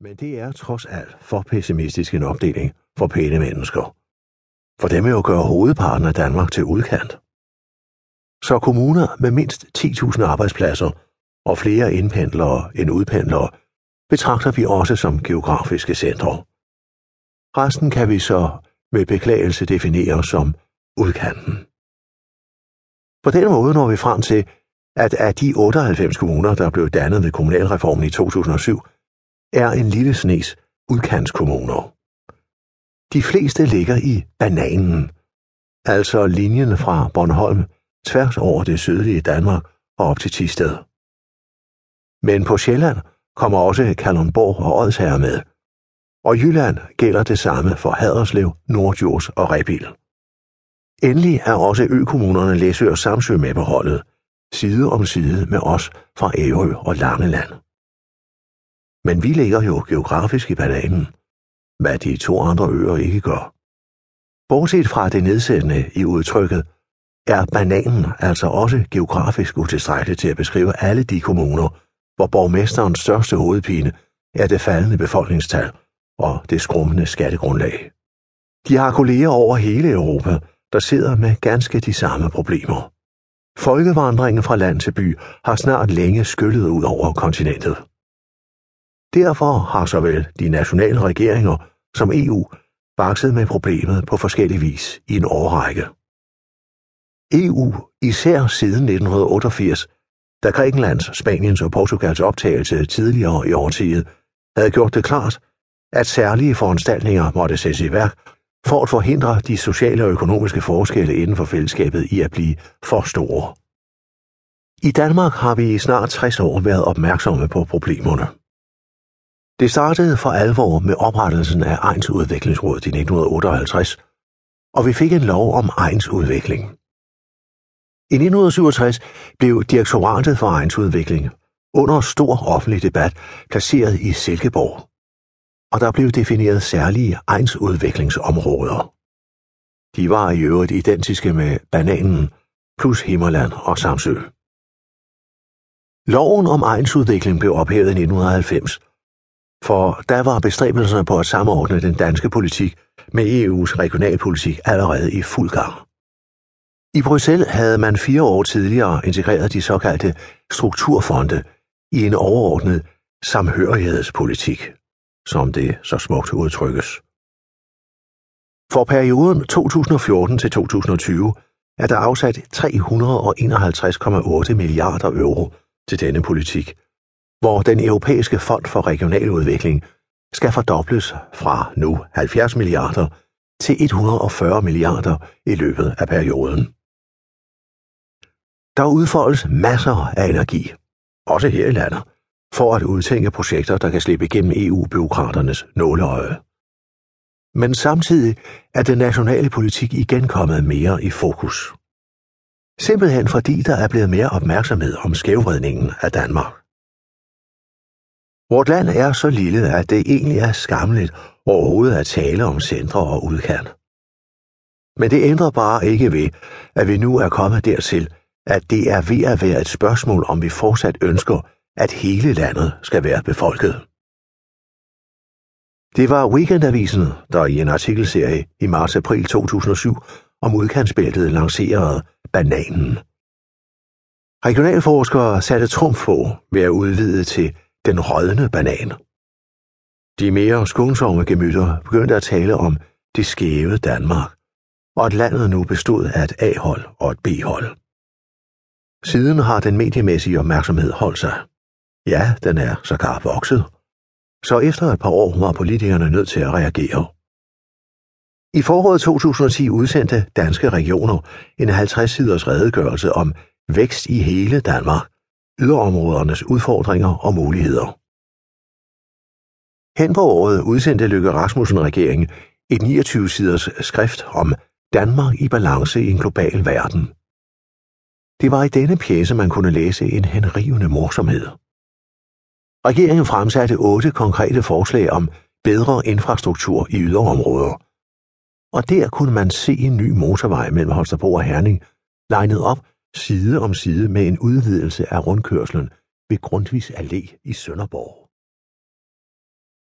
Men det er trods alt for pessimistisk en opdeling for pæne mennesker. For dem vil jo gøre hovedparten af Danmark til udkant. Så kommuner med mindst 10.000 arbejdspladser og flere indpendlere end udpendlere betragter vi også som geografiske centre. Resten kan vi så med beklagelse definere som udkanten. På den måde når vi frem til, at af de 98 kommuner, der blev dannet ved kommunalreformen i 2007, er en lille snes udkantskommuner. De fleste ligger i bananen, altså linjen fra Bornholm tværs over det sydlige Danmark og op til Tisted. Men på Sjælland kommer også Kalundborg og Odsherre med, og i Jylland gælder det samme for Haderslev, Nordjurs og Rebil. Endelig er også økommunerne Læsø og Samsø med på holdet, side om side med os fra Ærø og Langeland. Men vi ligger jo geografisk i bananen, hvad de to andre øer ikke gør. Bortset fra det nedsættende i udtrykket, er bananen altså også geografisk utilstrækkeligt til at beskrive alle de kommuner, hvor borgmesterens største hovedpine er det faldende befolkningstal og det skrummende skattegrundlag. De har kolleger over hele Europa, der sidder med ganske de samme problemer. Folkevandringen fra land til by har snart længe skyllet ud over kontinentet. Derfor har såvel de nationale regeringer som EU bakset med problemet på forskellig vis i en årrække. EU, især siden 1988, da Grækenlands, Spaniens og Portugals optagelse tidligere i årtiet havde gjort det klart, at særlige foranstaltninger måtte sættes i værk for at forhindre de sociale og økonomiske forskelle inden for fællesskabet i at blive for store. I Danmark har vi i snart 60 år været opmærksomme på problemerne. Det startede for alvor med oprettelsen af egnsudviklingsrådet i 1958, og vi fik en lov om egnsudvikling. I 1967 blev Direktoratet for egnsudvikling under stor offentlig debat placeret i Silkeborg, og der blev defineret særlige egnsudviklingsområder. De var i øvrigt identiske med bananen, plus Himmerland og Samsø. Loven om egnsudvikling blev ophævet i 1990, for der var bestræbelserne på at samordne den danske politik med EU's regionalpolitik allerede i fuld gang. I Bruxelles havde man fire år tidligere integreret de såkaldte strukturfonde i en overordnet samhørighedspolitik, som det så smukt udtrykkes. For perioden 2014 til 2020 er der afsat 351,8 milliarder euro til denne politik, hvor den europæiske fond for regional udvikling skal fordobles fra nu 70 milliarder til 140 milliarder i løbet af perioden. Der udfoldes masser af energi, også her i landet, for at udtænke projekter, der kan slippe igennem EU-byråkraternes nåleøje. Men samtidig er den nationale politik igen kommet mere i fokus. Simpelthen fordi der er blevet mere opmærksomhed om skævvridningen af Danmark. Vort land er så lille, at det egentlig er skamligt overhovedet at tale om centre og udkant. Men det ændrer bare ikke ved, at vi nu er kommet dertil, at det er ved at være et spørgsmål, om vi fortsat ønsker, at hele landet skal være befolket. Det var Weekendavisen, der i en artikelserie i marts-april 2007 om udkantsbæltet lancerede bananen. Regionalforskere satte trumf på ved at udvide til den rådne banan. De mere skånsomme gemytter begyndte at tale om det skæve Danmark, og at landet nu bestod af et A-hold og et B-hold. Siden har den mediemæssige opmærksomhed holdt sig. Ja, den er sågar vokset. Så efter et par år var politikerne nødt til at reagere. I foråret 2010 udsendte Danske Regioner en 50-siders redegørelse om vækst i hele Danmark, yderområdernes udfordringer og muligheder. Hen på året udsendte Lykke Rasmussen-regeringen et 29-siders skrift om Danmark i balance i en global verden. Det var i denne pjæse, man kunne læse en henrivende morsomhed. Regeringen fremsatte otte konkrete forslag om bedre infrastruktur i yderområder. Og der kunne man se en ny motorvej mellem Holstebro og Herning, legnet op side om side med en udvidelse af rundkørslen ved Grundtvigs Allé i Sønderborg.